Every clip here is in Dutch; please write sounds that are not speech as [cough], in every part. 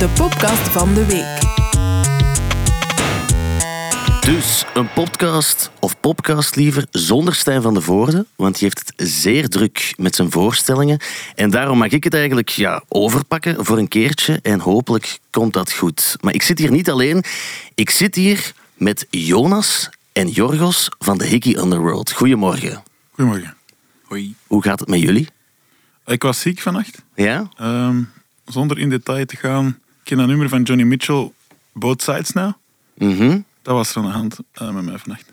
de podcast van de week. Dus een podcast, of podcast liever, zonder Stijn van de Voorde, want die heeft het zeer druk met zijn voorstellingen. En daarom mag ik het eigenlijk ja, overpakken voor een keertje en hopelijk komt dat goed. Maar ik zit hier niet alleen, ik zit hier met Jonas en Jorgos van de Hickey Underworld. Goedemorgen. Goedemorgen. Hoi. Hoe gaat het met jullie? Ik was ziek vannacht. Ja? Ehm, zonder in detail te gaan. Ken dat nummer van Johnny Mitchell, Both Sides Now. Mhm. Dat was er aan de hand eh, met mij vannacht.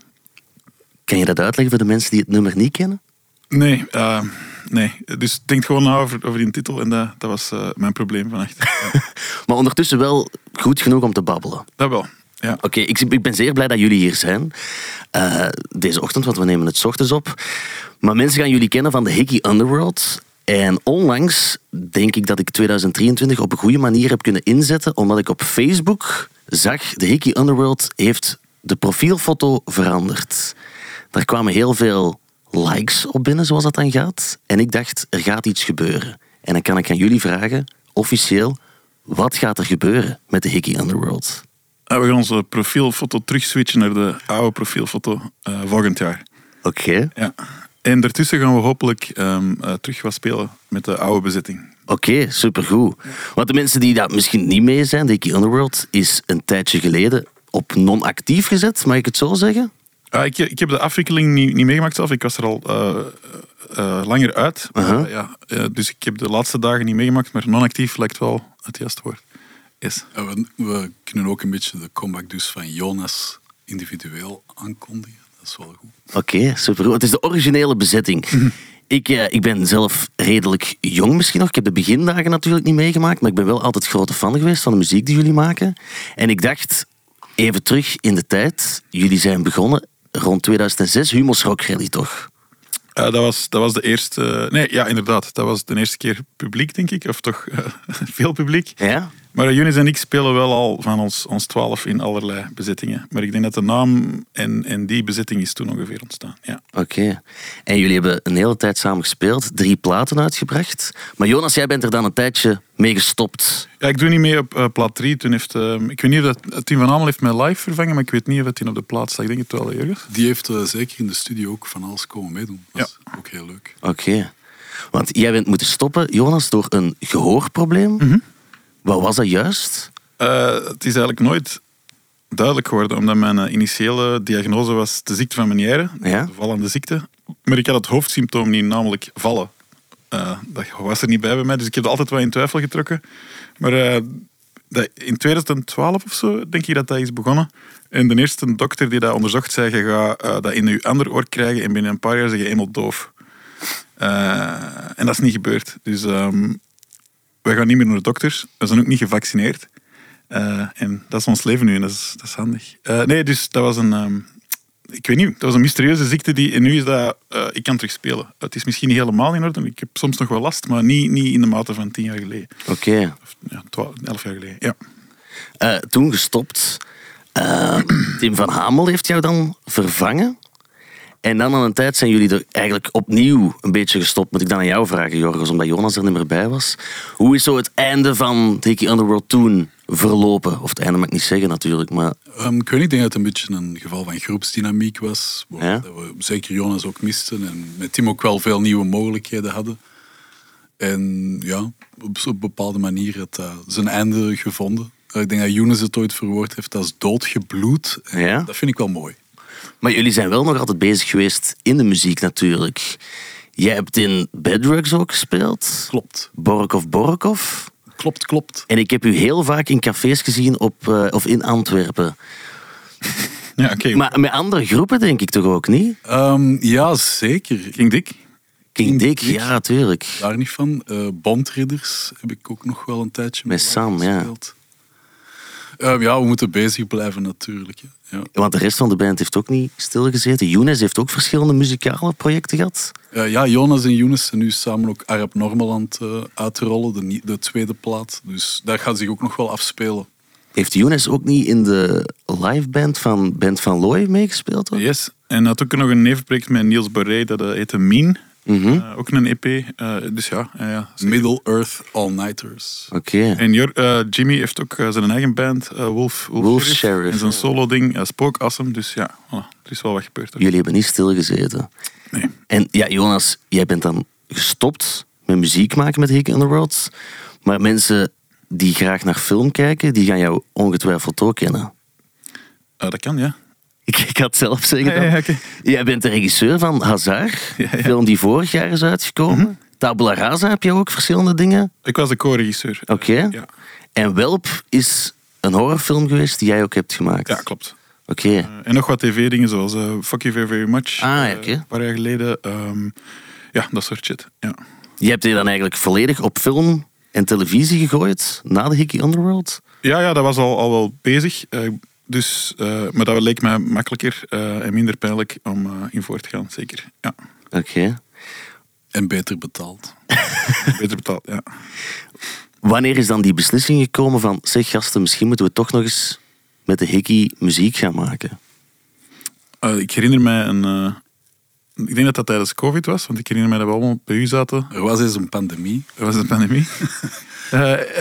Kan je dat uitleggen voor de mensen die het nummer niet kennen? Nee, eh, nee. Dus denk gewoon na over, over die titel en dat, dat was eh, mijn probleem vannacht. [laughs] Ja, Maar ondertussen wel goed genoeg om te babbelen. dat wel. Ja. Oké, ik, ik ben zeer blij dat jullie hier zijn. Eh, deze ochtend, want we nemen het 's ochtends op. Maar mensen gaan jullie kennen van de Hickey Underworld. En onlangs denk ik dat ik 2023 op een goede manier heb kunnen inzetten, omdat ik op Facebook zag, de Hickey Underworld heeft de profielfoto veranderd. Daar kwamen heel veel likes op binnen, zoals dat dan gaat. En ik dacht, er gaat iets gebeuren. En dan kan ik aan jullie vragen, officieel, wat gaat er gebeuren met de Hickey Underworld? Eh, we gaan onze profielfoto terugswitchen naar de oude profielfoto eh, volgend jaar. Oké. Ja. En daartussen gaan we hopelijk ehm, eh, terug wat spelen met de oude bezetting. Oké, supergoed. Want de mensen die daar misschien niet mee zijn, de Hickey Underworld is een tijdje geleden op non-actief gezet, mag ik het zo zeggen? Ah, ik, ik heb de afwikkeling niet, niet meegemaakt zelf. Ik was er al eh, eh, langer uit. Ja, dus ik heb de laatste dagen niet meegemaakt, maar non-actief lijkt wel het juiste woord. Yes. We, we kunnen ook een beetje de comeback dus van Jonas individueel aankondigen. Is wel goed. Oké, supergoed. Het is de originele bezetting. [laughs] Ik, eh, ik ben zelf redelijk jong misschien nog. Ik heb de begindagen natuurlijk niet meegemaakt, maar ik ben wel altijd grote fan geweest van de muziek die jullie maken. En ik dacht, even terug in de tijd, jullie zijn begonnen rond 2006, Humo's Rock Rally toch? Eh, dat, was, dat was de eerste... Nee, ja, inderdaad. Dat was de eerste keer publiek, denk ik. Of toch eh, [laughs] veel publiek. Ja? Maar Junis en ik spelen wel al van ons, ons twaalf in allerlei bezittingen. Maar ik denk dat de naam en, en die bezetting is toen ongeveer ontstaan. Ja. Oké. En jullie hebben een hele tijd samen gespeeld, drie platen uitgebracht. Maar Jonas, jij bent er dan een tijdje mee gestopt. Ja, ik doe niet mee op eh, plaat 3. Toen heeft, eh, ik weet niet of dat Tim van Amel heeft mij live vervangen, maar ik weet niet of het in op de plaat staat. Ik denk het wel, Jurgen. Die heeft eh, zeker in de studio ook van alles komen meedoen. Dat is ook heel leuk. Oké. Want jij bent moeten stoppen, Jonas, door een gehoorprobleem. Mhm. Wat was dat juist? Eh, het is eigenlijk nooit duidelijk geworden, omdat mijn eh, initiële diagnose was de ziekte van Meniere, Ja. de vallende ziekte. Maar ik had het hoofdsymptoom niet, namelijk vallen. Eh, dat was er niet bij bij mij, dus ik heb het altijd wel in twijfel getrokken. Maar dat, in 2012 of zo, denk ik dat dat is begonnen. En de eerste dokter die dat onderzocht, zei, je gaat dat in je ander oor krijgen en binnen een paar jaar zeg je helemaal doof. En dat is niet gebeurd. Dus ehm, wij gaan niet meer naar de dokters. We zijn ook niet gevaccineerd. Eh, en dat is ons leven nu en dat is, dat is handig. Eh, nee, dus dat was een... ehm, ik weet niet, dat was een mysterieuze ziekte die... En nu is dat... eh, ik kan terug spelen. Het is misschien niet helemaal in orde. Ik heb soms nog wel last, maar niet, niet in de mate van tien jaar geleden. Oké. Ja, twaalf, elf jaar geleden. Ja. Toen gestopt. [clears throat] Tim van Hamel heeft jou dan vervangen. En dan aan een tijd zijn jullie er eigenlijk opnieuw een beetje gestopt. Moet ik dan aan jou vragen, Jorgos, omdat Jonas er niet meer bij was. Hoe is zo het einde van Hickey Underworld toen verlopen? Of het einde mag ik niet zeggen natuurlijk, maar... Ehm, ik weet niet, ik denk dat het een beetje een geval van groepsdynamiek was. Waar Ja. we zeker Jonas ook misten. En met Tim ook wel veel nieuwe mogelijkheden hadden. En ja, op zo'n bepaalde manier had dat zijn einde gevonden. Ik denk dat Younes het ooit verwoord heeft als doodgebloed. Ja. Dat vind ik wel mooi. Maar jullie zijn wel nog altijd bezig geweest in de muziek natuurlijk. Jij hebt in Bedrugs ook gespeeld. Klopt. Borkov Borkov. Klopt, klopt. En ik heb u heel vaak in cafés gezien op, eh, of in Antwerpen. [laughs] Ja, oké. Maar met andere groepen denk ik toch ook niet? Ehm, ja, zeker. King Dick? King King Dick, Dick. ja, natuurlijk. Daar niet van. Eh Bondridders heb ik ook nog wel een tijdje Met Sam, ja. Ehm, ja, we moeten bezig blijven natuurlijk. hè. Ja. Want de rest van de band heeft ook niet stilgezeten. Younes heeft ook verschillende muzikale projecten gehad. Eh, ja, Jonas en Younes zijn nu samen ook Arab Normaland eh uit te rollen, de, de tweede plaat. Dus daar gaat zich ook nog wel afspelen. Heeft Younes ook niet in de liveband van Band van Looy meegespeeld? hoor? Yes. En had ook nog een nevenproject met Niels Boré, dat eh, heette Mien. Eh, ook een EP. eh, dus ja, ja. Middle Earth All-Nighters. Oké. En Jor- eh, Jimmy heeft ook zijn eigen band, Wolf, Wolf, Wolf Sheriff. Sheriff. En zijn solo-ding, uh, Spookassem. Dus ja, voilà, er is wel wat gebeurd. Jullie hebben niet stilgezeten. Nee. En ja, Jonas, jij bent dan gestopt met muziek maken met Hick Underworld. Maar mensen die graag naar film kijken, die gaan jou ongetwijfeld ook kennen. Eh, dat kan, ja. [laughs] Ik, ik had zelf zeggen dan. ja. Jij bent de regisseur van Hazard, film die vorig jaar is uitgekomen. Tabula Rasa heb je ook verschillende dingen. Ik was de co-regisseur. Oké. Ja. En Welp is een horrorfilm geweest die jij ook hebt gemaakt. ja, klopt. Oké. Eh, en nog wat tv-dingen zoals eh, Fuck You Very Very Much. Ah, ja, eh, oké. Een paar jaar geleden. ehm, ja, dat soort shit. Ja. Je hebt je dan eigenlijk volledig op film en televisie gegooid na de Hickey Underworld? Ja, ja, dat was al, al wel bezig. Dus, eh, maar dat leek mij makkelijker eh, en minder pijnlijk om eh, in voor te gaan, zeker. Ja, Oké. En beter betaald. [laughs] beter betaald, ja. Wanneer is dan die beslissing gekomen van, zeg gasten, misschien moeten we toch nog eens met de Hickey muziek gaan maken? Eh, ik herinner mij een... eh, ik denk dat dat tijdens COVID was, want ik herinner mij dat we allemaal bij u zaten. Er was eens een pandemie. Dat was een pandemie. [laughs]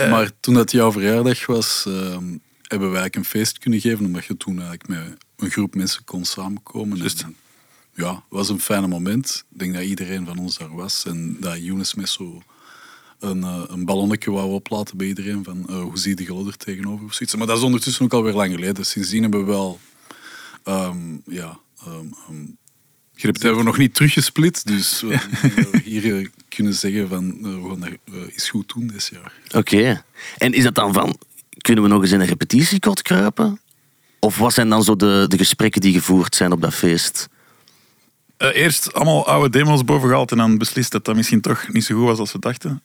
Maar toen dat jouw verjaardag was, ehm, hebben wij eigenlijk een feest kunnen geven. Omdat je toen eigenlijk met een groep mensen kon samenkomen. En, ja, het was een fijne moment. Ik denk dat iedereen van ons daar was. En dat Younes met zo een, eh, een ballonnetje wou oplaten bij iedereen. Van eh, hoe zie je de er tegenover of zoiets. Maar dat is ondertussen ook alweer lang geleden. Sindsdien hebben we wel... ehm, ja, ehm, ehm, hebben we nog niet teruggesplit. Dus we, [laughs] hier eh, kunnen zeggen van... we gaan dat eens goed doen dit jaar. Oké. En is dat dan van, kunnen we nog eens in een repetitiekot kruipen? Of wat zijn dan zo de, de gesprekken die gevoerd zijn op dat feest? Eh, eerst allemaal oude demos bovengehaald en dan beslist dat dat misschien toch niet zo goed was als we dachten.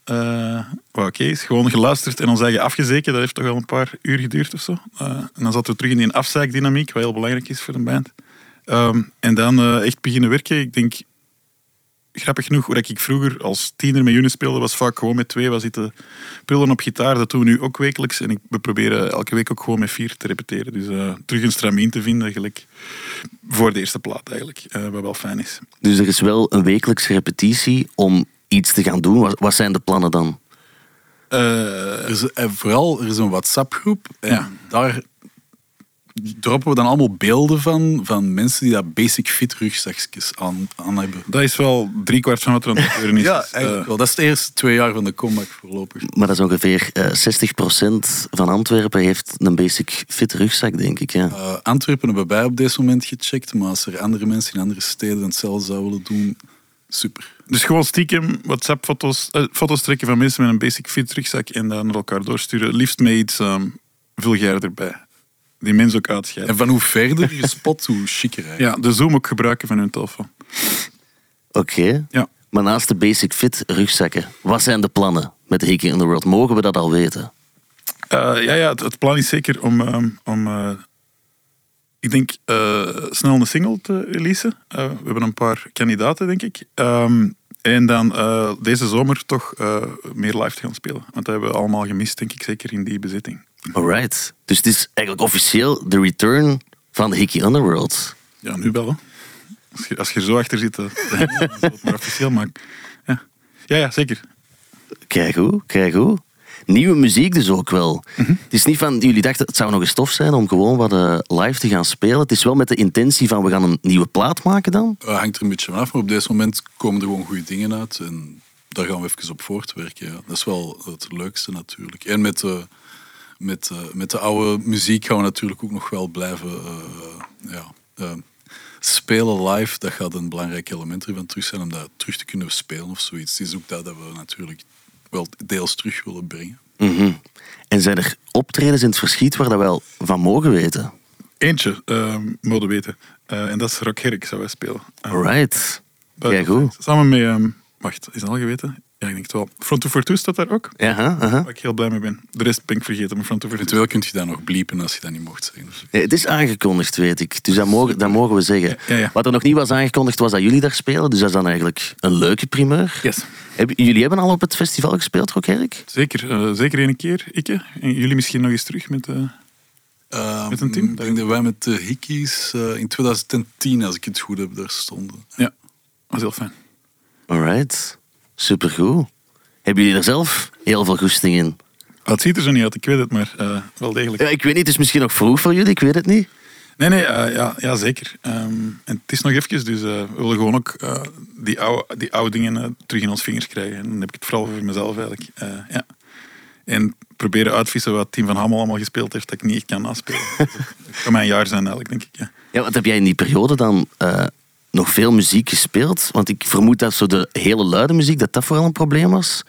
Wat oké is, gewoon geluisterd en ons eigen afgezeken. Dat heeft toch wel een paar uur geduurd of zo. Eh, en dan zaten we terug in die afzeikdynamiek, wat heel belangrijk is voor een band. Ehm, en dan eh, echt beginnen werken. Ik denk, grappig genoeg, hoe ik vroeger als tiener met Younes speelde, was vaak gewoon met twee was zitten pullen op gitaar. Dat doen we nu ook wekelijks. En ik, we proberen elke week ook gewoon met vier te repeteren. Dus eh, terug een stramien te vinden, gelijk voor de eerste plaat eigenlijk. eh, wat wel fijn is. Dus er is wel een wekelijkse repetitie om iets te gaan doen. Wat, wat zijn de plannen dan? Eh, Er is, vooral, er is een WhatsApp-groep. En Ja. daar droppen we dan allemaal beelden van, van mensen die dat basic fit rugzakjes aan, aan hebben. dat is wel driekwart van wat er aan het gebeuren is. [laughs] Ja, Dus, eh, eigenlijk wel. Dat is de eerste twee jaar van de comeback voorlopig. Maar dat is ongeveer eh 60% van Antwerpen heeft een basic fit rugzak, denk ik. Ja. Eh, Antwerpen hebben wij op deze moment gecheckt, maar als er andere mensen in andere steden hetzelfde zouden willen doen, super. dus gewoon stiekem WhatsApp-foto's eh, foto's trekken van mensen met een basic fit rugzak en dan naar elkaar doorsturen. Liefst met iets ehm vulgair erbij. Die mensen ook uitscheiden. En van hoe verder je spot, hoe chiquer eigenlijk. Ja, de Zoom ook gebruiken van hun telefoon. Oké. Ja. Maar naast de basic fit rugzakken, wat zijn de plannen met de Hickey Underworld? Mogen we dat al weten? Eh, ja, ja het, het plan is zeker om, ehm, om eh, ik denk, eh, snel een single te releasen. Eh, we hebben een paar kandidaten, denk ik. Ehm, en dan eh, deze zomer toch eh, meer live te gaan spelen. Want dat hebben we allemaal gemist, denk ik, zeker in die bezetting. Alright. Dus het is eigenlijk officieel de return van de Hickey Underworld. Ja, nu wel. Hè. Als, je, als je er zo achter zit, eh, [laughs] dan zal het maar officieel maken. Ja, ja, ja zeker. Kijk hoe, kijk hoe. Nieuwe muziek dus ook wel. Het is niet van, jullie dachten het zou nog eens tof zijn om gewoon wat eh, live te gaan spelen. Het is wel met de intentie van we gaan een nieuwe plaat maken dan. Dat hangt er een beetje vanaf, maar op deze moment komen er gewoon goede dingen uit. En daar gaan we even op voortwerken. Ja. Dat is wel het leukste natuurlijk. En met de, met, eh, met de oude muziek gaan we natuurlijk ook nog wel blijven eh, ja, spelen live. Dat gaat een belangrijk element ervan terug zijn, om dat terug te kunnen spelen of zoiets. Het is ook dat dat we natuurlijk wel deels terug willen brengen. Mhm. En zijn er optredens in het verschiet waar dat we wel van mogen weten? Eentje, ehm mogen weten. Eh, en dat is Rock Herk, zou wij spelen. Eh, Alright. Kijk hoe. Samen met... ehm, wacht, is dat al geweten? Ja, ik denk het wel. Front 242 staat daar ook. Ja, aha, aha. Waar ik heel blij mee ben. De rest ben ik vergeten, maar Front 242. Eventueel kun je dat nog bliepen als je dat niet mocht zeggen. Ja, het is aangekondigd, weet ik. Dus dat mogen, dat mogen we zeggen. Ja, ja. Wat er nog niet was aangekondigd, was dat jullie daar spelen. Dus dat is dan eigenlijk een leuke primeur. Yes. Jullie hebben al op het festival gespeeld, Rokerk? Zeker, eh, zeker één keer, ik. hè. En jullie misschien nog eens terug met... eh, Uh, Met een team? Ik denk dat wij met de Hickeys eh, in 2010, als ik het goed heb, daar stonden. ja, dat was heel fijn. Alright, supergoed. Hebben jullie er zelf heel veel goesting in? Ah, het ziet er zo niet uit, ik weet het, maar eh, wel degelijk. Ja, ik weet niet, het is misschien nog vroeg voor jullie, ik weet het niet. Nee, nee, eh, ja, ja, zeker. Ehm, en het is nog eventjes, dus eh, we willen gewoon ook eh, die, oude, die oude dingen terug in ons vingers krijgen. En dan heb ik het vooral voor mezelf eigenlijk. Ja. En proberen uitvissen wat Team van Hammel allemaal gespeeld heeft, dat ik niet echt kan naspelen. [laughs] dat kan mijn jaar zijn eigenlijk, denk ik. Ja. Ja, wat heb jij in die periode dan nog veel muziek gespeeld? Want ik vermoed dat zo de hele luide muziek, dat dat vooral een probleem was.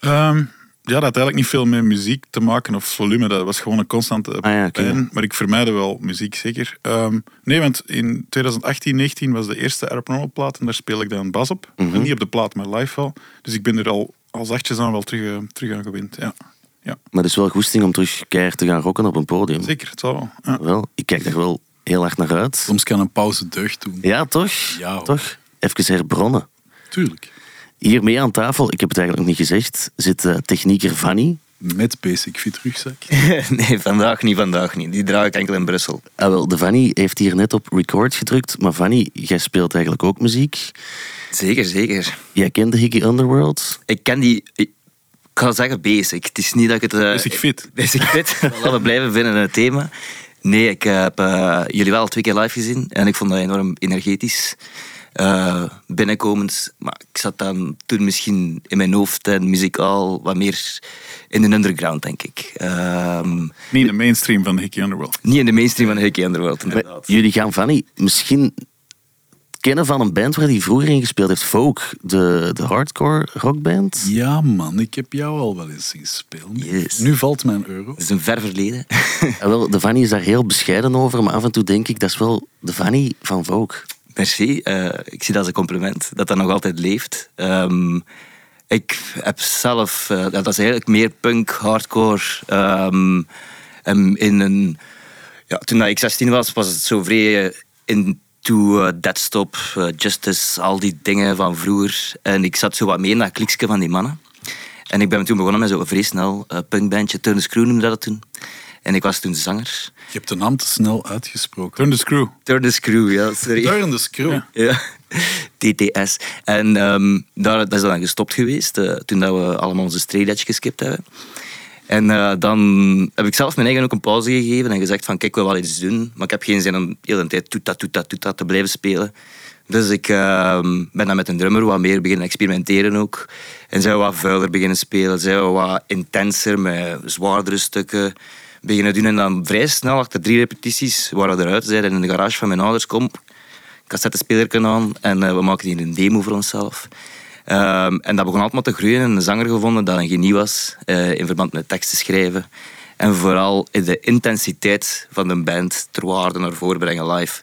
Ehm, ja, dat had eigenlijk niet veel met muziek te maken of volume. Dat was gewoon een constante Ah ja, pijn. Maar ik vermijdde wel muziek, zeker. Ehm, nee, want in 2018, 19 was de eerste Aeronormal plaat en daar speel ik dan bas op. Mhm. Niet op de plaat, maar live wel. Dus ik ben er al, al zachtjes aan wel terug, eh, terug aan gewend. Ja. ja, Maar het is wel goesting om terug keihard te gaan rocken op een podium. zeker. Het zal wel. Ja. Wel, ik kijk daar wel heel hard naar uit. Soms kan een pauze deugd doen. Ja, toch? Ja, hoor. toch? Even herbronnen. Tuurlijk. Hiermee aan tafel, ik heb het eigenlijk nog niet gezegd, zit eh, technieker Fanny. Met Basic Fit rugzak. [laughs] nee, vandaag niet, vandaag niet. Die draag ik enkel in Brussel. Ah, wel, de Fanny heeft hier net op record gedrukt, maar Fanny, jij speelt eigenlijk ook muziek. Zeker, zeker. Jij kent de Hickey Underworld. Ik ken die... Ik ga zeggen basic. Het is niet dat ik het... eh, Basic fit. Basic fit. [laughs] Laten we blijven binnen het thema. Nee, ik heb eh, jullie wel twee keer live gezien. En ik vond dat enorm energetisch. Eh, binnenkomend. Maar ik zat dan toen misschien in mijn hoofd en muzikaal wat meer in de underground, denk ik. Ehm, Niet de mainstream van de Hickey Underworld. niet in de mainstream van de Hickey Underworld, inderdaad. Jullie gaan Fanny misschien kennen van een band waar hij vroeger in gespeeld heeft, Folk, de, de hardcore rockband. Ja, man, ik heb jou al wel eens zien spelen. Yes. Nu valt mijn euro. Het is een ver verleden. Ah, wel, de Fanny is daar heel bescheiden over, maar af en toe denk ik, dat is wel de Fanny van Folk. Merci. Eh, ik zie dat als een compliment, dat dat nog altijd leeft. Ehm, ik heb zelf, eh, dat is eigenlijk meer punk, hardcore. ehm, en in een, ja, toen ik 16 was, was het zo vrij into uh, Deadstop, eh, Justice, al die dingen van vroeger. En ik zat zo wat mee in dat kliksje van die mannen. En ik ben toen begonnen met zo'n vrij snel punkbandje, Turn the Screw noemde dat toen. En ik was toen zanger. Je hebt de naam te snel uitgesproken. Turn the screw. Turn the Screw, ja, sorry. Turn the screw. Ja. Ja, TTS. En ehm, daar, dat is dan gestopt geweest, eh, toen dat we allemaal onze straight edge geskipt hebben. En eh, dan heb ik zelf mijn eigen ook een pauze gegeven en gezegd van kijk, ik wil wel iets doen, maar ik heb geen zin om de hele tijd toet dat, toet dat, toet dat te blijven spelen. Dus ik ehm, ben dan met een drummer wat meer beginnen experimenteren ook. En zijn we wat vuiler beginnen spelen, zijn we wat intenser met zwaardere stukken beginnen doen. En dan vrij snel, achter drie repetities, waren we eruit. Zeiden in de garage van mijn ouders, kom, cassettespeler aan en eh, we maken hier een demo voor onszelf. Ehm, en dat begon altijd maar te groeien en een zanger gevonden dat een genie was eh, in verband met teksten schrijven. En vooral in de intensiteit van de band ter waarde naar voren brengen live.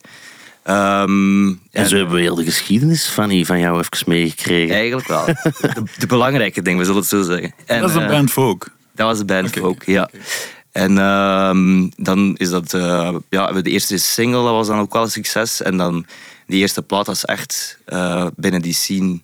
Ehm, En zo hebben we heel de geschiedenis, Fanny, van jou even meegekregen. Eigenlijk wel. De, de belangrijke dingen, we zullen het zo zeggen. En, Dat is een eh, band folk. dat was de band Folk, ja. En ehm, dan is dat, eh, ja, de eerste single, dat was dan ook wel een succes. En dan die eerste plaat was echt eh, binnen die scene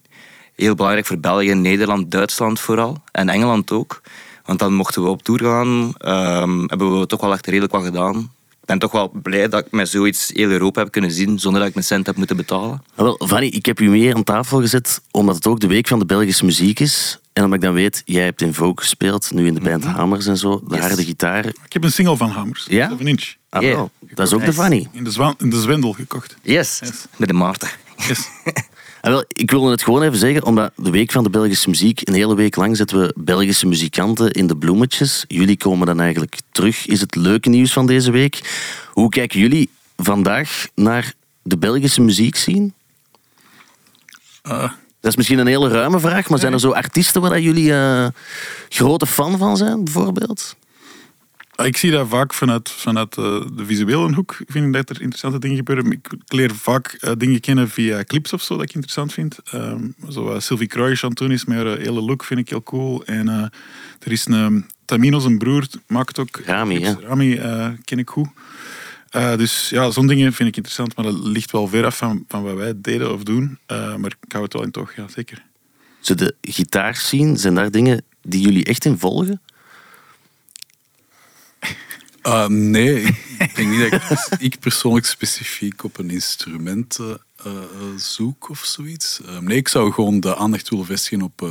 heel belangrijk voor België, Nederland, Duitsland vooral. En Engeland ook. Want dan mochten we op tour gaan. ehm, hebben we toch wel echt redelijk wat gedaan. Ik ben toch wel blij dat ik met zoiets heel Europa heb kunnen zien, zonder dat ik mijn cent heb moeten betalen. Ah, Wel, Fanny, ik heb u mee aan tafel gezet omdat het ook de week van de Belgische muziek is. En omdat ik dan weet, jij hebt in Vogue gespeeld, nu in de band Hamers en zo, de Yes. harde gitaar. Ik heb een single van Hammers. Ja? 7 inch. Ah, Yeah. dat is ook de. Fanny. In de, zwa- in de Zwendel gekocht. Yes, Yes. met de Maarten. Yes. [laughs] Wel, ik wilde het gewoon even zeggen, omdat de week van de Belgische muziek, een hele week lang zetten we Belgische muzikanten in de bloemetjes. Jullie komen dan eigenlijk terug. Is het leuke nieuws van deze week? Hoe kijken jullie vandaag naar de Belgische muziek zien? Eh, Dat is misschien een hele ruime vraag, maar zijn er zo artiesten waar jullie eh, grote fan van zijn, bijvoorbeeld? Ik zie dat vaak vanuit, vanuit eh, de visuele hoek. Vind ik dat er interessante dingen gebeuren. Ik leer vaak eh, dingen kennen via clips of zo, dat ik interessant vind. Ehm, zo, eh, Sylvie Kruijs aan het doen is met haar hele look, vind ik heel cool. En er is een Tamino, zijn broer, maakt ook Rami, clips. ja. Rami ken ik goed. Dus ja, zo'n dingen vind ik interessant, maar dat ligt wel ver af van, van wat wij deden of doen. Maar ik hou het wel in toch, ja, zeker. Zo de gitaar zien, zijn daar dingen die jullie echt in volgen? Ah, nee, ik denk niet dat ik, ik persoonlijk specifiek op een instrument eh, eh, eh, zoek of zoiets. Eh, nee, ik zou gewoon de aandacht willen vestigen op eh,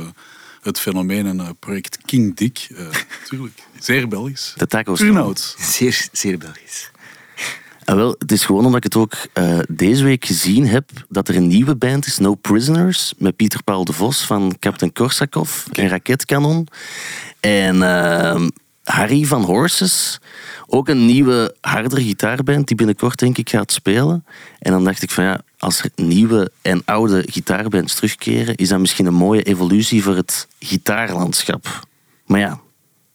het fenomeen en eh, project King Dick. Eh [laughs] tuurlijk, zeer Belgisch. De tacos. Turnhout. Zeer, zeer Belgisch. Ah, wel, het is gewoon omdat ik het ook eh, deze week gezien heb dat er een nieuwe band is, No Prisoners, met Pieter Paul de Vos van Captain Korsakov en Raketkanon. En ehm, Harry van Horses, ook een nieuwe, hardere gitaarband die binnenkort denk ik gaat spelen. En dan dacht ik van ja, als er nieuwe en oude gitaarbands terugkeren, is dat misschien een mooie evolutie voor het gitaarlandschap. Maar ja,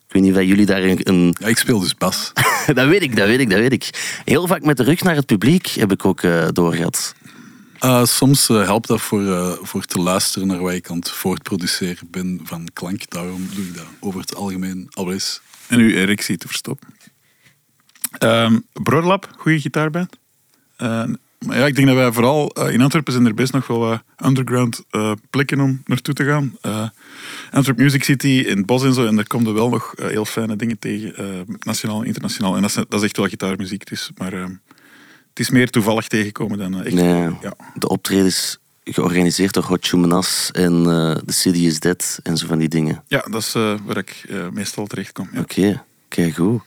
ik weet niet of jullie daar een, een Ja, ik speel dus bas. [laughs] dat weet ik, dat weet ik, dat weet ik. Heel vaak met de rug naar het publiek heb ik ook eh, doorgehad. Eh, soms eh, helpt dat voor, voor te luisteren naar wat ik aan het voortproduceren ben van klank. Daarom doe ik dat over het algemeen al eens. En uw erectie te verstoppen. Ehm Broderlap, goede gitaarband. Eh, maar ja, ik denk dat wij vooral eh, in Antwerpen zijn er best nog wel wat underground eh, plekken om naartoe te gaan. Eh Antwerp Music City in het bos en zo. En daar komen er wel nog eh, heel fijne dingen tegen, eh, nationaal en internationaal. En dat is, dat is echt wel gitaarmuziek. Dus, maar ehm, het is meer toevallig tegengekomen dan eh, echt. Nee, Ja. de optredens georganiseerd door Hot Chumanas en eh The City is Dead en zo van die dingen. ja, dat is eh, waar ik eh, meestal terecht kom. Ja. Oké, kijk goed.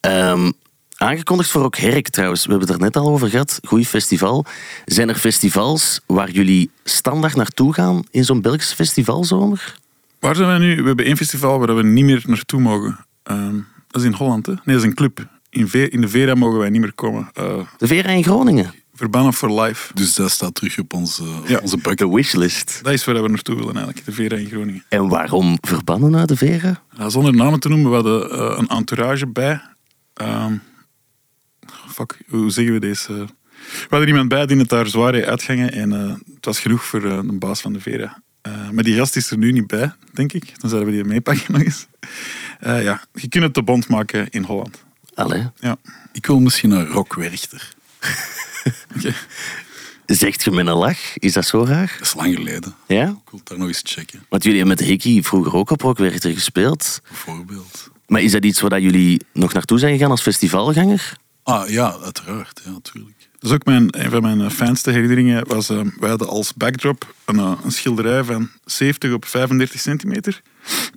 Ehm, aangekondigd voor ook Herk trouwens. We hebben het er net al over gehad. Goeie festival. Zijn er festivals waar jullie standaard naartoe gaan in zo'n Belgische festivalzomer? Waar zijn wij nu? We hebben één festival waar we niet meer naartoe mogen. Ehm, dat is in Holland, hè? Nee, dat is een club. In, Ve- in de Vera mogen wij niet meer komen. Eh, De Vera in Groningen. Verbannen for life. Dus dat staat terug op onze, Ja. onze De bucket. wishlist. Dat is waar we naartoe willen eigenlijk, de Vera in Groningen. En waarom verbannen uit de Vera? Ja, zonder namen te noemen, we hadden eh, een entourage bij. Ehm, fuck, hoe zeggen we deze? We hadden iemand bij die het daar zwaar heeft uitgangen en eh, het was genoeg voor eh, een baas van de Vera. Eh, maar die gast is er nu niet bij, denk ik. Dan zouden we die meepakken nog eens. Eh, ja, je kunt het te bond maken in Holland. Allee. Ja. Ik wil misschien een rockwerchter. [laughs] Zegt je met een lach? Is dat zo raar? Dat is lang geleden. Ja? Ik wil daar nog eens checken, Want jullie hebben met Hickey vroeger ook op Rockwerchter gespeeld. bijvoorbeeld. Maar is dat iets waar jullie nog naartoe zijn gegaan als festivalganger? Ah ja, uiteraard. Ja, natuurlijk. Dat is ook mijn, een van mijn eh, fijnste herinneringen. Was, eh, wij hadden als backdrop een, eh, een schilderij van 70 op 35 centimeter.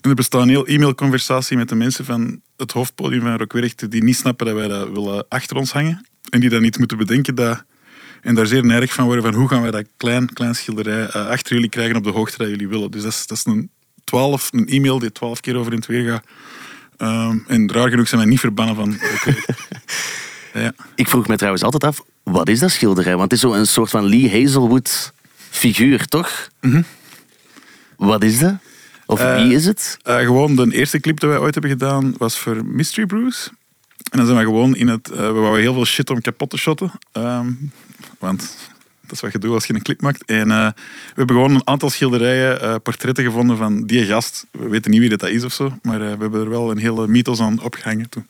En er bestaat een heel e-mailconversatie met de mensen van het hoofdpodium van Rockwerchter die niet snappen dat wij dat willen achter ons hangen. En die dan niet moeten bedenken dat... En daar zeer neidig van worden van hoe gaan wij dat klein, klein schilderij eh, achter jullie krijgen op de hoogte dat jullie willen. Dus dat is, dat is een, 12, een e-mail die twaalf keer over in het weer gaat. Ehm, en raar genoeg zijn wij niet verbannen van Rockwerchter. [laughs] ja. Ik vroeg me trouwens altijd af, wat is dat schilderij? Want het is zo'n soort van Lee Hazelwood figuur, toch? Wat is dat? Of Eh, wie is het? Eh, gewoon de eerste clip die wij ooit hebben gedaan was voor Mystery Brews. En dan zijn we gewoon in het... eh, we wouden heel veel shit om kapot te shotten. Ehm, want dat is wat je doet als je een clip maakt. En eh, we hebben gewoon een aantal schilderijen, eh, portretten gevonden van die gast. We weten niet wie dat is of zo. Maar eh, we hebben er wel een hele mythos aan opgehangen toen.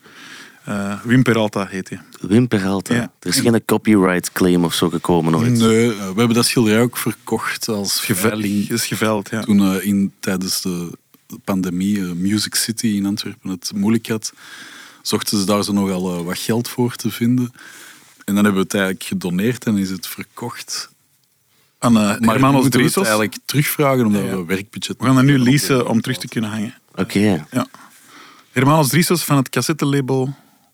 Eh, Wim Peralta heet hij. Wim Peralta. ja. Er is geen copyright claim of zo gekomen ooit. Nee, we hebben dat schilderij ook verkocht als Geve- veiling. is geveild, ja. Toen eh, in, tijdens de pandemie Music City in Antwerpen het moeilijk had, zochten ze daar zo nogal eh, wat geld voor te vinden. En dan hebben we het eigenlijk gedoneerd en is het verkocht. Aan uh, Maar nu Hermanos moeten we het eigenlijk terugvragen omdat Ja, ja. we werkbudget... We gaan dat nu leasen om terug te kunnen hangen. Oké. Ja. Hermanos Drizos van het cassettelabel...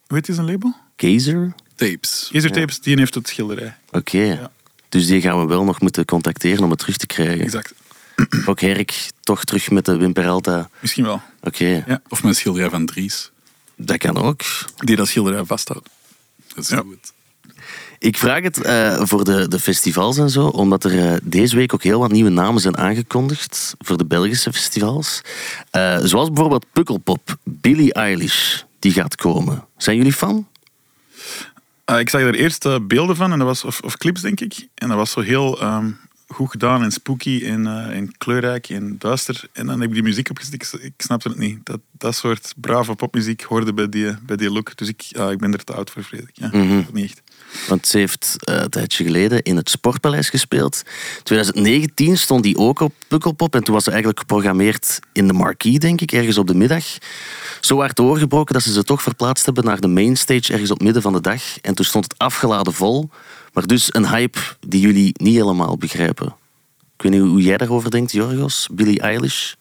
Hoe heet die zijn label? Keizer? Tapes. Laser Tapes, die heeft het schilderij. Oké. Dus die gaan we wel nog moeten contacteren om het terug te krijgen. Exact. Ook Herk, toch terug met de Wim Peralta. Misschien wel. Oké, Ja. Of mijn schilderij van Dries. Dat kan ook. Die dat schilderij vasthoudt. Dat is Ja. goed. Ik vraag het eh, voor de, de festivals en zo, omdat er eh, deze week ook heel wat nieuwe namen zijn aangekondigd voor de Belgische festivals. Eh, zoals bijvoorbeeld Pukkelpop, Billie Eilish, die gaat komen. Zijn jullie fan? Ik zag er eerst beelden van, en dat was, of, of clips denk ik. En dat was zo heel ehm, goed gedaan en spooky en, eh, en kleurrijk en duister. En dan heb ik die muziek opgezet. Ik, ik snapte het niet. Dat, dat soort brave popmuziek hoorde bij die, bij die look. Dus ik, ik ben er te oud voor, vrees ik. Ja, Mhm. Niet echt. Want ze heeft eh, een tijdje geleden in het Sportpaleis gespeeld. 2019 stond die ook op Pukkelpop. En toen was ze eigenlijk geprogrammeerd in de marquee, denk ik, ergens op de middag. Zo hard doorgebroken dat ze ze toch verplaatst hebben naar de mainstage ergens op midden van de dag. En toen stond het afgeladen vol. Maar dus een hype die jullie niet helemaal begrijpen. Ik weet niet hoe jij daarover denkt, Jorgos. Billie Eilish.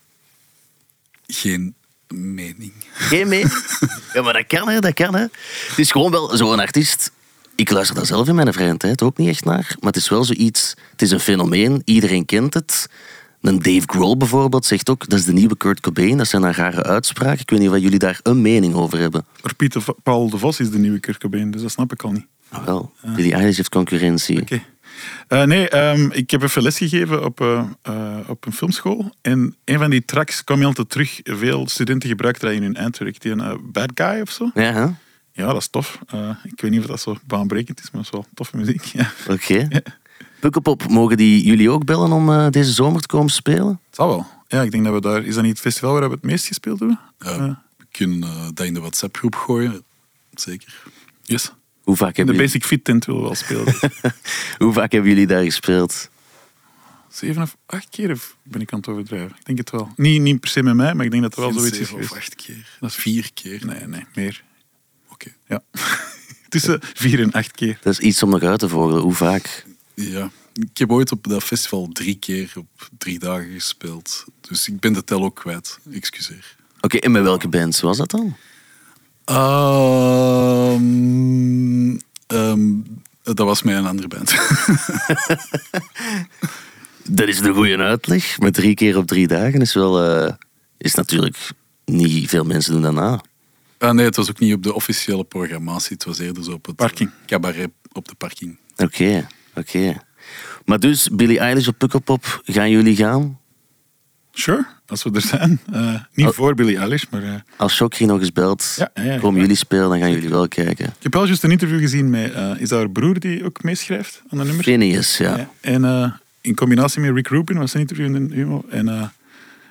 Geen mening. Geen mee? [laughs] Ja, maar dat kan, hè. Dat kan, hè. Het is gewoon wel zo'n artiest... Ik luister daar zelf in mijn vrije tijd ook niet echt naar. Maar het is wel zoiets... Het is een fenomeen. Iedereen kent het. Een Dave Grohl bijvoorbeeld zegt ook... Dat is de nieuwe Kurt Cobain. Dat zijn een rare uitspraken. Ik weet niet of jullie daar een mening over hebben. Maar Pieter Paul de Vos is de nieuwe Kurt Cobain, dus dat snap ik al niet. Ah, wel. Billie Eilish heeft concurrentie. Oké. Eh, nee, ehm, ik heb even lesgegeven op, eh, eh, op een filmschool. En een van die tracks kwam je altijd terug. Veel studenten gebruikten dat in hun eindwerk. Die een Bad Guy of zo. Ja, hè? Ja, dat is tof. Eh, ik weet niet of dat zo baanbrekend is, maar dat is wel toffe muziek. Ja. Oké. [laughs] Pukkelpop, mogen die jullie ook bellen om eh, deze zomer te komen spelen? Het zal wel. Ja, ik denk dat we daar... Is dat niet het festival waar we het meest gespeeld hebben? Ja, Eh, we kunnen eh, dat in de WhatsApp-groep gooien. Zeker. yes. Hoe vaak De hebben, jullie, Basic Fit tent willen we wel spelen. [laughs] hoe vaak hebben jullie daar gespeeld? Zeven of acht keer of ben ik aan het overdrijven? Ik denk het wel. Niet, niet per se met mij, maar ik denk dat er wel Geen zoiets is zeven of acht keer. Dat is vier keer. Nee, nee, meer. Oké. Ja. [laughs] Tussen vier en acht keer. Dat is iets om nog uit te vogelen. Hoe vaak? Ja. Ik heb ooit op dat festival drie keer op drie dagen gespeeld. Dus ik ben de tel ook kwijt. Excuseer. Oké, en met welke band was dat dan? Ehm, ehm, dat was mij een andere band. [laughs] Dat is een goede uitleg. Met drie keer op drie dagen is wel... eh, is natuurlijk... Niet veel mensen doen dat na. ah, nee, het was ook niet op de officiële programmatie. Het was eerder zo op het Parking. cabaret op de parking. Oké, oké. Maar dus, Billie Eilish op Pukkelpop, gaan jullie gaan? Sure, als we er zijn. Eh, niet Oh. voor Billie Eilish, maar... eh, Als Shockry nog eens belt, Ja, ja, ja. komen jullie spelen, dan gaan jullie wel kijken. ik heb wel juist een interview gezien met... eh, is dat haar broer die ook meeschrijft aan de nummers? Phineas, ja. Ja. En in combinatie met Rick Rubin was een interview in de Humo. En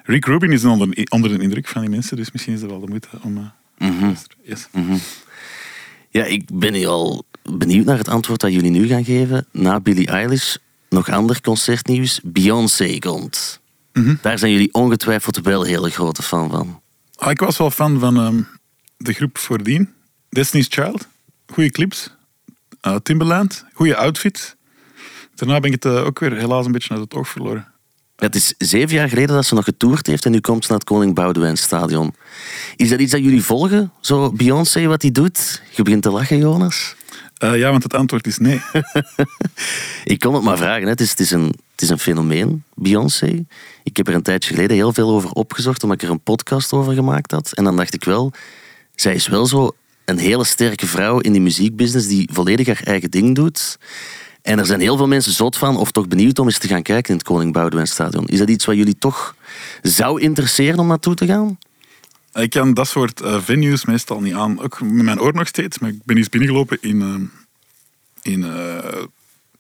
Rick Rubin is onder, onder de indruk van die mensen, dus misschien is dat wel de moeite om... yes. Ja, ik ben nu al benieuwd naar het antwoord dat jullie nu gaan geven. Na Billie Eilish, nog ander concertnieuws. Beyoncé komt. Mhm. Daar zijn jullie ongetwijfeld wel hele grote fan van. Ah, ik was wel fan van ehm, de groep voordien. Destiny's Child. Goede clips. Eh, Timberland. Goede outfit. Daarna ben ik het eh, ook weer helaas een beetje uit het oog verloren. Het is zeven jaar geleden dat ze nog getoerd heeft en nu komt ze naar het Koning Boudewijn Stadion. Is dat iets dat jullie volgen? Zo Beyoncé, wat die doet? Je begint te lachen, Jonas. Eh, ja, want het antwoord is nee. [laughs] Ik kon het maar vragen. Hè. Het, is, het, is een, het is een fenomeen, Beyoncé. Ik heb er een tijdje geleden heel veel over opgezocht, omdat ik er een podcast over gemaakt had. En dan dacht ik wel, zij is wel zo een hele sterke vrouw in die muziekbusiness die volledig haar eigen ding doet. En er zijn heel veel mensen zot van, of toch benieuwd om eens te gaan kijken in het Koning Boudewijn Stadion. Is dat iets wat jullie toch zou interesseren om naartoe te gaan? Ik kan dat soort eh, venues meestal niet aan. Ook met mijn oor nog steeds. Maar ik ben eens binnengelopen in, eh, in eh,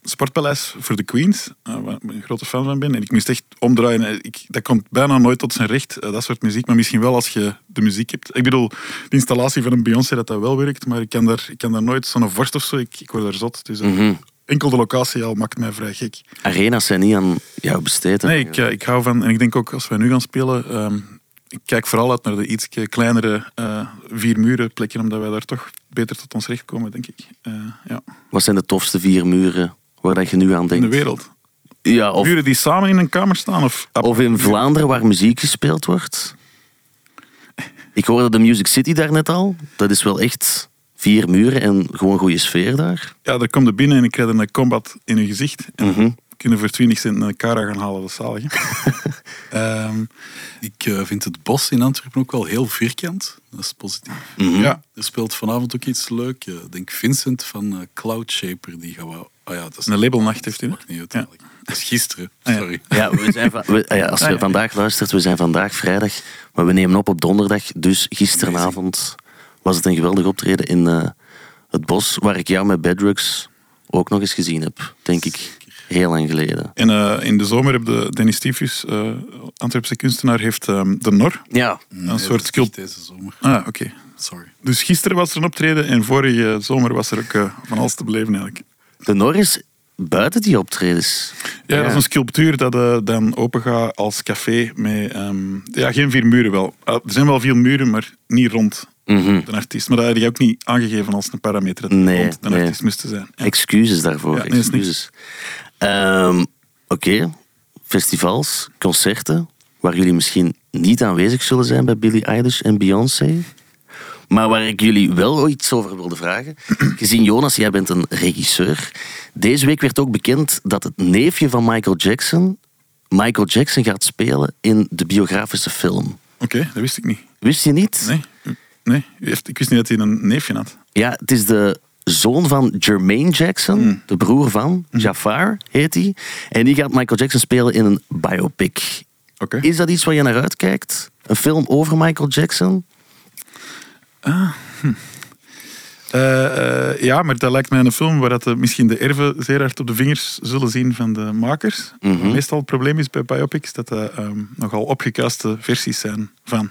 Sportpaleis voor de Queens. waar ik een grote fan van ben. En ik moest echt omdraaien. Ik, dat komt bijna nooit tot zijn recht, dat soort muziek. Maar misschien wel als je de muziek hebt. Ik bedoel, de installatie van een Beyoncé, dat dat wel werkt. Maar ik kan daar, ik kan daar nooit zo'n vorst of zo. Ik, ik word daar zot. Dus Mhm. enkel de locatie al maakt mij vrij gek. Arena's zijn niet aan jou besteed. hè? Nee, ik, ik hou van, en ik denk ook als wij nu gaan spelen, ehm, ik kijk vooral uit naar de iets kleinere eh vier muren plekken, omdat wij daar toch beter tot ons recht komen, denk ik. Eh, ja. Wat zijn de tofste vier muren waar dat je nu aan In denkt? de wereld. Ja, of, Muren die samen in een kamer staan? Of, Of in Vlaanderen waar muziek gespeeld wordt. [laughs] Ik hoorde de Music City daar net al. Dat is wel echt vier muren en gewoon goede sfeer daar. Ja, daar komt je binnen en ik krijg een combat in je gezicht. En Mhm. Kunnen voor 20 cent een Cara gaan halen, dat is zalig. [laughs] Ehm, Ik eh, vind het bos in Antwerpen ook wel heel vierkant. Dat is positief. Ja, Er speelt vanavond ook iets leuk. Eh, Ik denk Vincent van eh, Cloud Shaper. Die gaan we... Ah ja, dat is een labelnacht heeft hij. maakt niet uit Ja. eigenlijk. Dat is gisteren. Ah, ja. Sorry. Ja, we zijn we- ah ja, als je Ah, ja. vandaag luistert, we zijn vandaag vrijdag, maar we nemen op op donderdag. Dus gisteravond was het een geweldig optreden in eh, het bos, waar ik jou met Bedrugs ook nog eens gezien heb, denk ik. Heel lang geleden. En eh, in de zomer heb de Dennis Stiefus, eh Antwerpse kunstenaar, heeft ehm, de Nor. Ja, Nee, soort is sculpt- deze zomer. Ah, oké. Sorry. Dus gisteren was er een optreden en vorige zomer was er ook eh, van alles te beleven eigenlijk. de Norris buiten die optredens. Ja, dat is een sculptuur dat eh, dan open gaat als café met... ehm, ja, geen vier muren wel. Er zijn wel veel muren, maar niet rond. Mhm. de artiest. Maar dat had je ook niet aangegeven als een parameter dat Nee, rond een nee. artiest moest zijn. Ja. Excuses daarvoor. Ja, nee, is excuses. Ehm, Oké, festivals, concerten, waar jullie misschien niet aanwezig zullen zijn bij Billie Eilish en Beyoncé. Maar waar ik jullie wel iets over wilde vragen. [clears throat] Gezien Jonas, jij bent een regisseur. Deze week werd ook bekend dat het neefje van Michael Jackson Michael Jackson gaat spelen in de biografische film. Oké, dat wist ik niet. Wist je niet? Nee, nee. Ik wist niet dat hij een neefje had. Ja, het is de zoon van Jermaine Jackson, de broer van Jafar heet hij. En die gaat Michael Jackson spelen in een biopic. Is dat iets waar je naar uitkijkt? Een film over Michael Jackson? Eh, eh, ja, maar dat lijkt mij een film waar dat, eh, misschien de erven zeer hard op de vingers zullen zien van de makers. Mhm. Meestal het probleem is bij biopics dat dat ehm, nogal opgekuiste versies zijn van.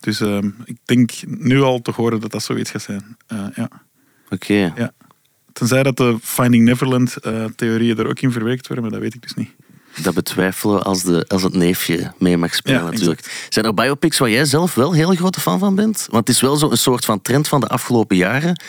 Dus ehm, ik denk nu al te horen dat dat zoiets gaat zijn. Ja. Oké. Ja. Tenzij dat de Finding Neverland-theorieën er ook in verwerkt worden, maar dat weet ik dus niet. Dat betwijfelen we als, de, als het neefje mee mag spelen Ja, natuurlijk. Zijn er biopics waar jij zelf wel heel grote fan van bent? Want het is wel zo'n soort van trend van de afgelopen jaren.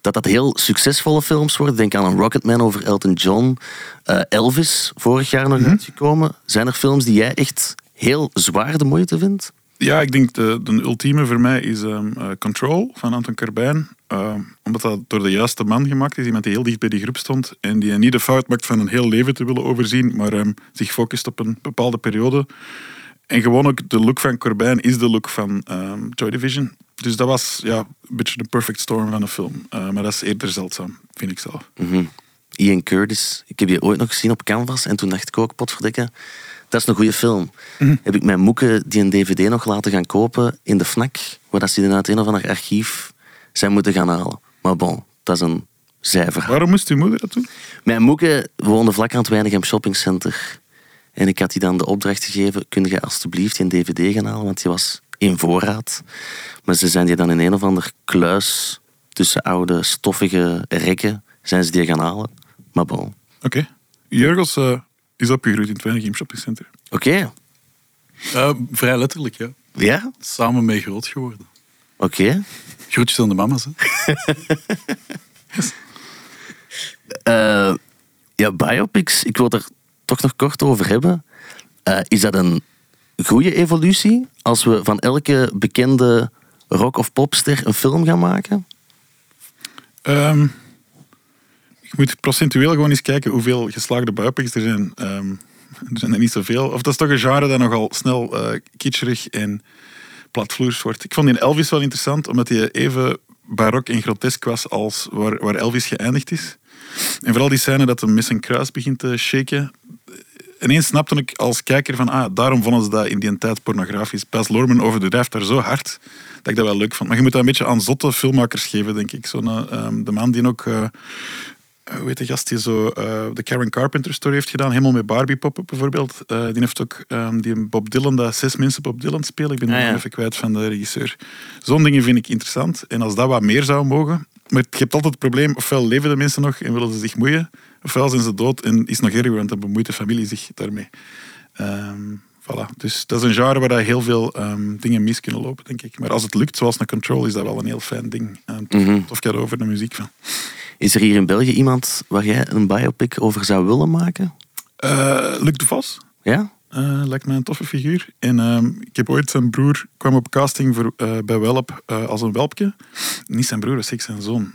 Dat dat heel succesvolle films worden. Denk aan een Rocketman over Elton John. eh, Elvis, vorig jaar nog uitgekomen. Zijn er films die jij echt heel zwaar de moeite vindt? Ja, ik denk de, de ultieme voor mij is ehm, eh, Control van Anton Corbijn. Ehm, omdat dat door de juiste man gemaakt is. Iemand die heel dicht bij die groep stond. En die niet de fout maakt van een heel leven te willen overzien. Maar ehm, zich focust op een bepaalde periode. En gewoon ook de look van Corbijn is de look van ehm, Joy Division. Dus dat was ja, een beetje de perfect storm van een film. Eh, maar dat is eerder zeldzaam, vind ik zelf. Mhm. Ian Curtis. Ik heb die ooit nog gezien op Canvas. En toen dacht ik ook, potverdikke, dat is een goede film. Heb ik mijn moeke die een dvd nog laten gaan kopen in de FNAC. Waar dat ze die uit een of ander archief zijn moeten gaan halen. Maar bon, dat is een zijverhaal. Waarom moest uw moeder dat doen? Mijn moeke woonde vlak aan het Weinigem Shoppingcenter. En ik had die dan de opdracht gegeven, kun je alstublieft een dvd gaan halen, want die was in voorraad. Maar ze zijn die dan in een of ander kluis tussen oude stoffige rekken, zijn ze die gaan halen. Maar bon. Oké. Oké. Jurgels eh, is opgegroeid in het Weinigem Shopping Center. Eh, vrij letterlijk, ja. Ja? Samen mee groot geworden. Oké. Groetjes aan de mama's, hè. [laughs] Eh, ja, biopics, ik wil er toch nog kort over hebben. Eh, is dat een goede evolutie als we van elke bekende rock- of popster een film gaan maken? Ehm je moet procentueel gewoon eens kijken hoeveel geslaagde biopics er zijn. Ehm, er zijn er niet zoveel. Of dat is toch een genre dat nogal snel eh kitscherig en platvloers wordt. Ik vond die Elvis wel interessant, omdat hij even barok en grotesk was als waar, waar Elvis geëindigd is. En vooral die scène dat hem met zijn kruis begint te shaken. Ineens snapte ik als kijker van, ah, daarom vonden ze dat in die tijd pornografisch. Baz Luhrmann overdrijft daar zo hard, dat ik dat wel leuk vond. Maar je moet dat een beetje aan zotte filmmakers geven, denk ik. Zo'n, eh, ehm, de man die ook... eh, hoe heet de gast die zo eh, de Karen Carpenter story heeft gedaan, helemaal met Barbie poppen bijvoorbeeld. Eh, die heeft ook ehm, die Bob Dylan, dat zes mensen Bob Dylan spelen. Ik ben Ah, ja. even kwijt van de regisseur. Zo'n dingen vind ik interessant. En als dat wat meer zou mogen. Maar je hebt altijd het probleem, ofwel leven de mensen nog en willen ze zich moeien, ofwel zijn ze dood en is nog erger, want dan bemoeit de familie zich daarmee. Ehm, voilà. Dus dat is een genre waar heel veel ehm, dingen mis kunnen lopen, denk ik. Maar als het lukt, zoals een Control, is dat wel een heel fijn ding. Uh, tof, Mhm. tof cadeau voor de muziek van. Is er hier in België iemand waar jij een biopic over zou willen maken? Eh, Luc de Vos. Ja? Eh, lijkt mij een toffe figuur. En ehm, ik heb ooit zijn broer kwam op casting voor, eh, bij Welp als een welpje. Niet zijn broer, dat is zijn zoon.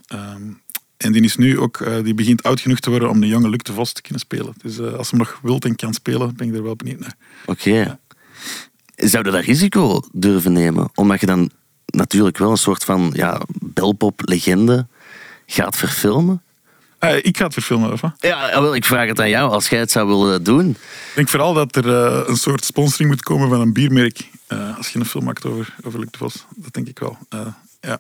En die is nu ook, eh, die begint oud genoeg te worden om de jonge Luc de Vos te kunnen spelen. Dus eh, als hij nog wilt en kan spelen, ben ik er wel benieuwd naar. Oké. Zou je dat risico durven nemen? Omdat je dan natuurlijk wel een soort van ja, belpop-legende gaat verfilmen? Eh, ik ga het verfilmen, of? Ja, wel, ik vraag het aan jou. Als jij het zou willen doen. Ik denk vooral dat er een soort sponsoring moet komen van een biermerk. als je een film maakt over, over Luc de Vos. Dat denk ik wel. Ja.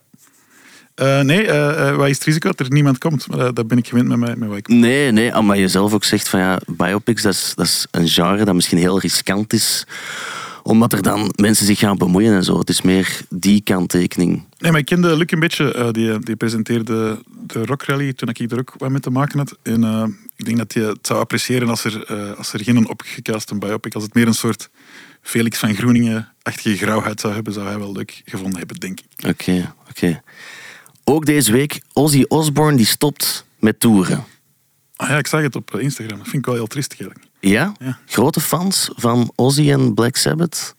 Eh, nee, eh, wat is het risico dat er niemand komt? Maar eh, dat ben ik gewend met, mij, met wat ik Nee, nee, omdat je zelf ook zegt van ja, biopics, dat is, dat is een genre dat misschien heel riskant is. Omdat er dan mensen zich gaan bemoeien en zo. Het is meer die kanttekening. Nee, maar ik kende Luc een beetje. die, die presenteerde de Rock Rally toen ik er ook wat mee te maken had. En ik denk dat hij het zou appreciëren als er, eh, als er geen opgekaste biopic, als het meer een soort Felix van Groeningen-achtige grauwheid zou hebben, zou hij wel leuk gevonden hebben, denk ik. Oké, oké. Ook deze week, Ozzy Osbourne die stopt met toeren. Ah ja, ik zag het op Instagram. Dat vind ik wel heel triestig eigenlijk. Ja? Ja. Grote fans van Ozzy en Black Sabbath?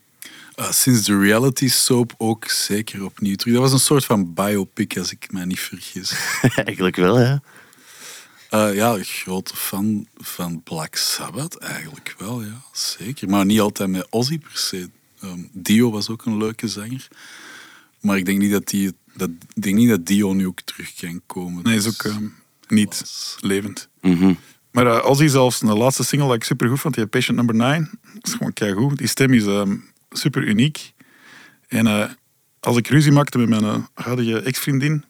Uh, sinds de reality soap ook zeker opnieuw terug. Dat was een soort van biopic, als ik mij niet vergis. [laughs] Eigenlijk wel, ja. Uh, ja, grote fan van Black Sabbath, eigenlijk wel, ja, zeker. Maar niet altijd met Ozzy per se. Um, Dio was ook een leuke zanger. Maar ik denk niet dat, die, dat, ik denk niet dat Dio nu ook terug kan komen. Nee, is ook ehm, niet levend. Mhm. Maar uh, Ozzy zelfs, de laatste single dat ik super goed vond, die Patient Number 9, is gewoon keigoed. Die stem is ehm, super uniek. En eh, als ik ruzie maakte met mijn uh, huidige ex-vriendin,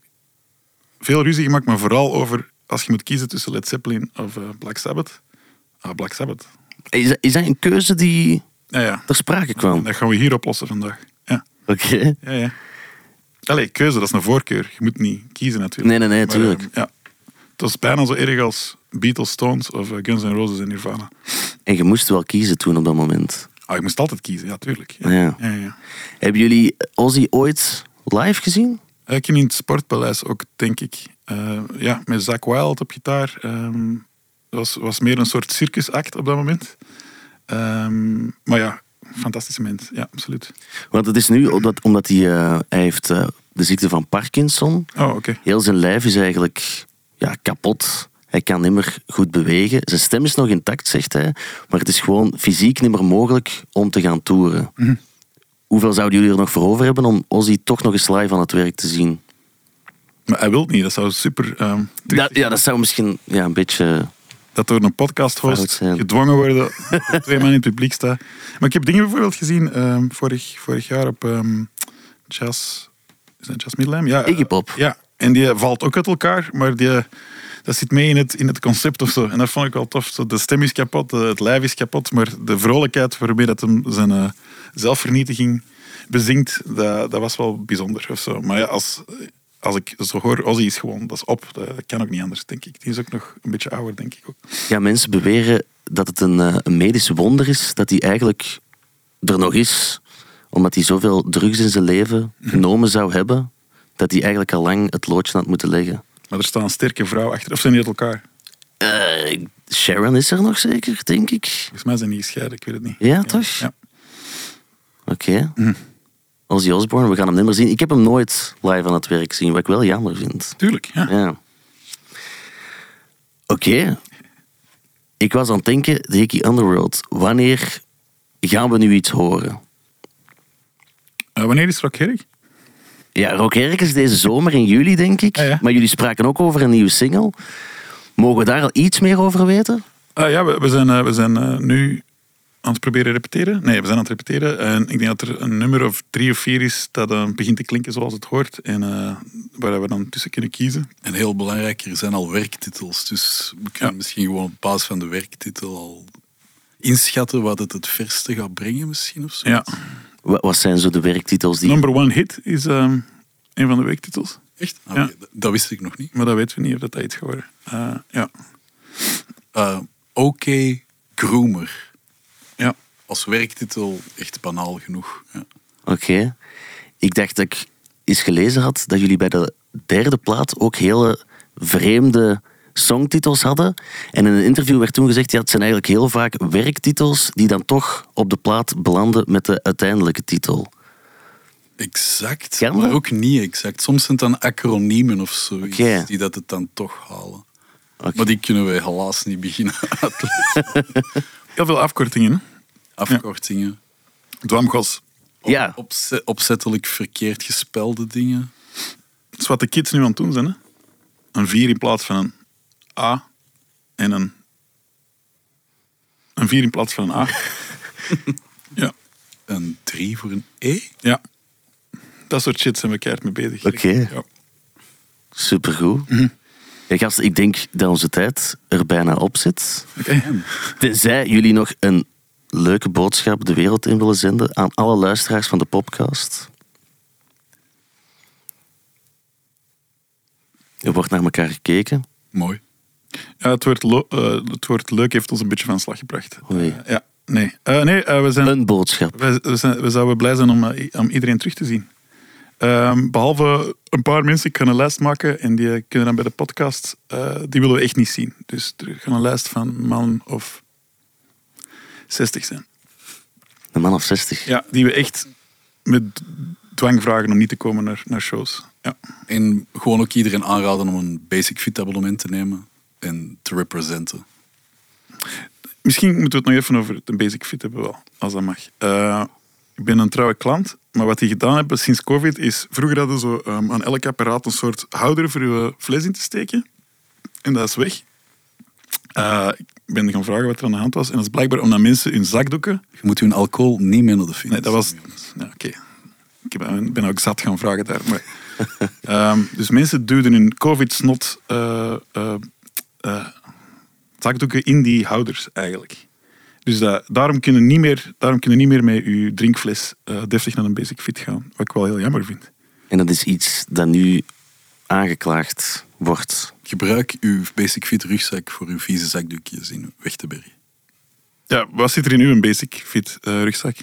veel ruzie gemaakt, maar vooral over als je moet kiezen tussen Led Zeppelin of uh, Black Sabbath. Ah, Black Sabbath. Is, dat- is dat een keuze die Ja, ja. ter sprake kwam? Dat gaan we hier oplossen vandaag. Ja, Oké. ja, ja. Allee, keuze, dat is een voorkeur. Je moet niet kiezen natuurlijk. Nee, nee, nee, Maar, tuurlijk. eh, ja. Het was bijna zo erg als Beatles, Stones of eh, Guns N' Roses en Nirvana. En je moest wel kiezen toen op dat moment. Ah, je moest altijd kiezen, ja, tuurlijk. Ja. Ja. Ja. Hebben jullie Ozzy ooit live gezien? Eh, Ik heb in het Sportpaleis ook, denk ik. eh, ja, met Zack Wild op gitaar. Ehm, dat was, was meer een soort circusact op dat moment. Ehm, maar ja, fantastische mens. Ja, absoluut. Want het is nu omdat, omdat hij, eh, hij heeft eh, de ziekte van Parkinson. Oh, oké. Heel zijn lijf is eigenlijk ja, kapot. Hij kan niet meer goed bewegen. Zijn stem is nog intact, zegt hij. Maar het is gewoon fysiek niet meer mogelijk om te gaan toeren. Mhm. Hoeveel zouden jullie er nog voor over hebben om Ozzy toch nog eens live aan het werk te zien? Maar hij wil niet. Dat zou super... ehm, Dat, ja, dat zou misschien ja, een beetje... dat door een podcast-host gedwongen worden twee man in het publiek staan. Maar ik heb dingen bijvoorbeeld gezien ehm, vorig, vorig jaar op ehm, Jazz... Is dat Jazz Middelheim? Ja, Iggy Pop. Ja, en die valt ook uit elkaar, maar die, dat zit mee in het, in het concept of zo. En dat vond ik wel tof. Zo, de stem is kapot, het lijf is kapot, maar de vrolijkheid waarmee dat hem zijn eh, zelfvernietiging bezingt, dat, dat was wel bijzonder of zo. Maar ja, als, als ik zo hoor, Ozzy is gewoon, dat is op. Dat, kan ook niet anders, denk ik. Die is ook nog een beetje ouder, denk ik ook. Ja, mensen beweren dat het een, eh, een medisch wonder is dat hij eigenlijk er nog is, omdat hij zoveel drugs in zijn leven genomen zou hebben, dat hij eigenlijk al lang het loodje had moeten leggen. Maar er staat een sterke vrouw achter. Of zijn die uit elkaar? Eh, Sharon is er nog zeker, denk ik. Volgens mij zijn die gescheiden, ik weet het niet. Ja, toch? Ja. Oké. Ozzy Osbourne, we gaan hem niet meer zien. Ik heb hem nooit live aan het werk gezien, wat ik wel jammer vind. Tuurlijk, ja. Ja. Oké. Ik was aan het denken, de Hickey Underworld, wanneer gaan we nu iets horen? Eh, wanneer is Rock Herrig? Ja, Rock Herk is deze zomer in juli, denk ik. Ja. Maar jullie spraken ook over een nieuwe single. Mogen we daar al iets meer over weten? Ah, ja, we, we zijn, eh, we zijn eh, nu aan het proberen repeteren. Nee, we zijn aan het repeteren. En ik denk dat er een nummer of drie of vier is dat eh, begint te klinken zoals het hoort. En eh, waar we dan tussen kunnen kiezen. En heel belangrijk, er zijn al werktitels. Dus we kunnen Ja. misschien gewoon op basis van de werktitel al inschatten wat het het verste gaat brengen misschien of zo. Ja. Wa- Wat zijn zo de werktitels die... Number One Hit is ehm, een van de weektitels. Echt? Ah, Ja. dat- Dat wist ik nog niet. Maar dat weten we niet of dat, dat iets gaat worden. Eh, ja. Eh, Oké, Groomer. Ja. Als werktitel echt banaal genoeg. Ja. Oké. Ik dacht dat ik eens gelezen had dat jullie bij de derde plaat ook hele vreemde songtitels hadden. En in een interview werd toen gezegd, ja, het zijn eigenlijk heel vaak werktitels die dan toch op de plaat belanden met de uiteindelijke titel. Exact, Kan maar dat? ook niet exact. Soms zijn het dan acroniemen of zoiets die dat het dan toch halen. Maar die kunnen we helaas niet beginnen [laughs] uitleggen. [laughs] Heel veel afkortingen. Afkortingen. Dwamgos. Op- Ja. opze- opzettelijk verkeerd gespelde dingen. Dat is wat de kids nu aan het doen zijn. Hè? Een 4 in plaats van een A. En een... Een 4 in plaats van een A. [laughs] ja. Een 3 voor een E. Ja. Dat soort shit zijn we keihard mee bezig. Oké. Ja. Supergoed. Ja, gasten, ik denk dat onze tijd er bijna op zit. Oké. Tenzij jullie nog een leuke boodschap de wereld in willen zenden aan alle luisteraars van de podcast. Er wordt naar elkaar gekeken. Mooi. Ja, het, woord lo- eh, het woord leuk heeft ons een beetje van slag gebracht. Eh, ja. Nee, Eh, nee we, zijn, Een boodschap. we, we, zijn, we zouden blij zijn om, om iedereen terug te zien. Ehm, behalve een paar mensen, ik ga een lijst maken en die kunnen dan bij de podcast, eh, die willen we echt niet zien. Dus er gaat een lijst van man of 60 zijn. Een man of 60. Ja, die we echt met dwang vragen om niet te komen naar, naar shows. Ja. En gewoon ook iedereen aanraden om een Basic Fit abonnement te nemen en te representen. Misschien moeten we het nog even over de Basic Fit hebben, wel, als dat mag. Eh, ik ben een trouwe klant, maar wat die gedaan hebben sinds COVID is... Vroeger hadden ze ehm, aan elk apparaat een soort houder voor je vlees in te steken. En dat is weg. Eh, ik ben gaan vragen wat er aan de hand was. En dat is blijkbaar omdat mensen hun zakdoeken... Je moet hun alcohol niet mee naar de fitness. Nee, dat was... Ja, Oké. Ik ben ook zat gaan vragen daar. Maar, [laughs] Ehm, dus mensen duwden hun covid-snot eh, eh, eh, zakdoeken in die houders eigenlijk. Dus dat, daarom kunnen niet meer, daarom kunnen niet meer met je drinkfles eh, deftig naar een basic fit gaan. Wat ik wel heel jammer vind. En dat is iets dat nu aangeklaagd wordt. Gebruik uw Basic Fit rugzak voor uw vieze zakdoekjes in weg te bergen. Ja, wat zit er in uw basic fit eh, rugzak?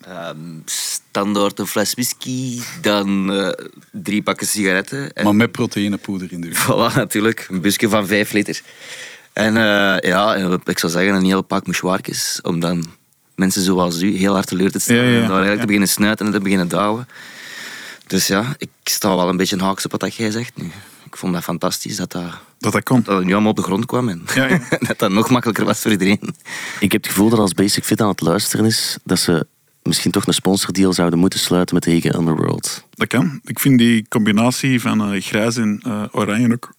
Ehm, standaard een fles whisky, dan eh, drie pakken sigaretten. En Maar met proteïnepoeder in de rugzak. [laughs] Voilà, natuurlijk. Een busje van vijf liter. En eh, ja, ik zou zeggen een heel pak mouchoirtjes, om dan mensen zoals u heel hard teleur te stellen. Ja, ja, ja. En daar eigenlijk Ja. te beginnen snuiten en te beginnen douwen. Dus ja, ik sta wel een beetje haaks op wat jij zegt nu. Ik vond dat fantastisch dat dat, Dat dat dat het nu allemaal op de grond kwam en Ja, ja. [laughs] dat dat nog makkelijker was voor iedereen. Ik heb het gevoel dat als Basic Fit aan het luisteren is, dat ze misschien toch een sponsordeal zouden moeten sluiten met de Hege Underworld. Dat kan. Ik vind die combinatie van eh, grijs en eh, oranje ook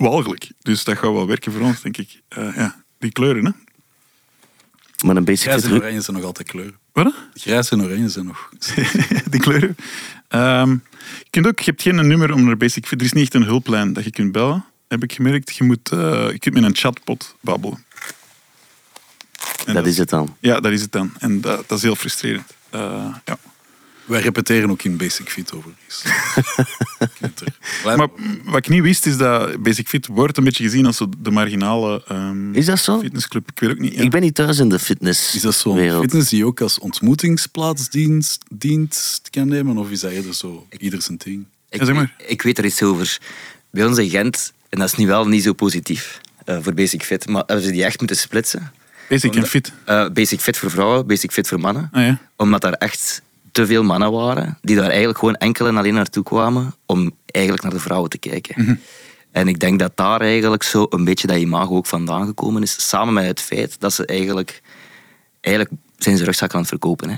walgelijk. Dus dat gaat wel werken voor ons, denk ik. Eh, ja, die kleuren, hè? Maar een Basic Grijs en oranje zijn nog altijd kleuren. Wat? Grijs en oranje zijn nog... [laughs] die kleuren. Ehm, je, kunt ook, je hebt geen nummer om naar Basic Fit. Er is niet echt een hulplijn dat je kunt bellen, heb ik gemerkt. Je, moet, eh, je kunt met een chatbot babbelen. En Dat is het dan. Ja, dat is het dan. En dat, dat is heel frustrerend. Eh, ja. Wij repeteren ook in Basic Fit overigens. [laughs] Er. Maar wat ik niet wist, is dat Basic Fit wordt een beetje gezien als zo de marginale ehm, Is dat zo? fitnessclub. Ik weet ook niet. ja. Ik ben niet thuis in de fitness. Is dat zo'n wereld. fitness die ook als ontmoetingsplaats te kan nemen? Of is dat eerder zo ieder zijn ding? Ik, Ja, zeg maar. ik, ik weet er iets over. Bij ons in Gent, en dat is nu wel niet zo positief eh, voor Basic Fit, maar hebben ze die echt moeten splitsen. Basic en fit. Eh, basic Fit voor vrouwen, Basic Fit voor mannen. Ah, ja. Omdat daar echt te veel mannen waren die daar eigenlijk gewoon enkel en alleen naartoe kwamen om eigenlijk naar de vrouwen te kijken. Mhm. En ik denk dat daar eigenlijk zo een beetje dat imago ook vandaan gekomen is, samen met het feit dat ze eigenlijk, eigenlijk zijn ze rugzak aan het verkopen, hè,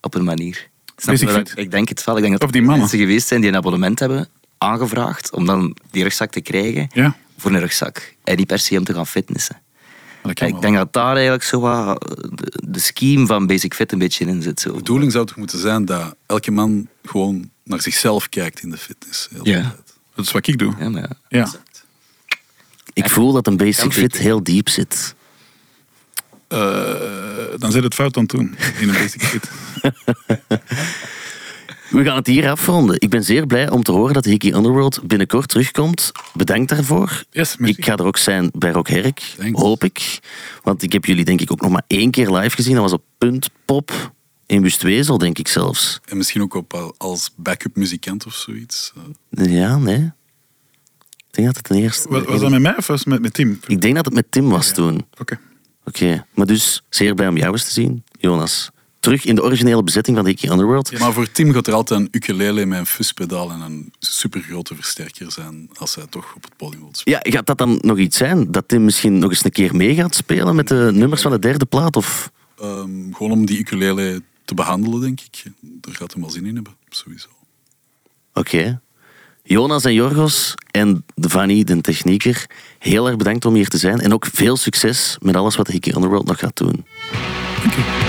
op een manier. Snap je? Ik ik denk het wel. Ik denk dat Of die er mannen? mensen geweest zijn die een abonnement hebben aangevraagd om dan die rugzak te krijgen Ja, voor een rugzak. En niet per se om te gaan fitnessen. Ik wel. denk dat daar eigenlijk zo wat de, de scheme van Basic Fit een beetje in zit. Zo. De bedoeling zou toch moeten zijn dat elke man gewoon naar zichzelf kijkt in de fitness. heel Ja. tijd. Dat is wat ik doe. Ja, maar ja. Ja. Ik voel dat een Basic Fit heel diep zit. Eh, dan zit het fout aan het doen in een Basic Fit. [laughs] We gaan het hier afronden. Ik ben zeer blij om te horen dat Hickey Underworld binnenkort terugkomt. Bedankt daarvoor. Yes. Ik ga er ook zijn bij Rock Herk, Thanks. hoop ik. Want ik heb jullie denk ik ook nog maar één keer live gezien. Dat was op Punt Pop in Wustwezel, denk ik zelfs. En misschien ook op, al- als backup muzikant of zoiets. Eh, Ja, nee. Ik denk dat het een eerste... Was, was dat met mij of was het met, met Tim? Ik denk dat het met Tim was toen. Oké. Oké, maar dus zeer blij om jou eens te zien, Jonas. Terug in de originele bezetting van Hickey Underworld. Maar voor Tim gaat er altijd een ukulele met een fuspedaal en een supergrote versterker zijn als hij toch op het podium wil spelen. Ja, gaat dat dan nog iets zijn? Dat Tim misschien nog eens een keer mee gaat spelen met de nummers van de derde plaat? Of... Ehm, gewoon om die ukulele te behandelen, denk ik. Daar gaat hij wel zin in hebben, sowieso. Oké. Jonas en Jorgos en de Vanny, de technieker, heel erg bedankt om hier te zijn. En ook veel succes met alles wat Hickey Underworld nog gaat doen. Dank.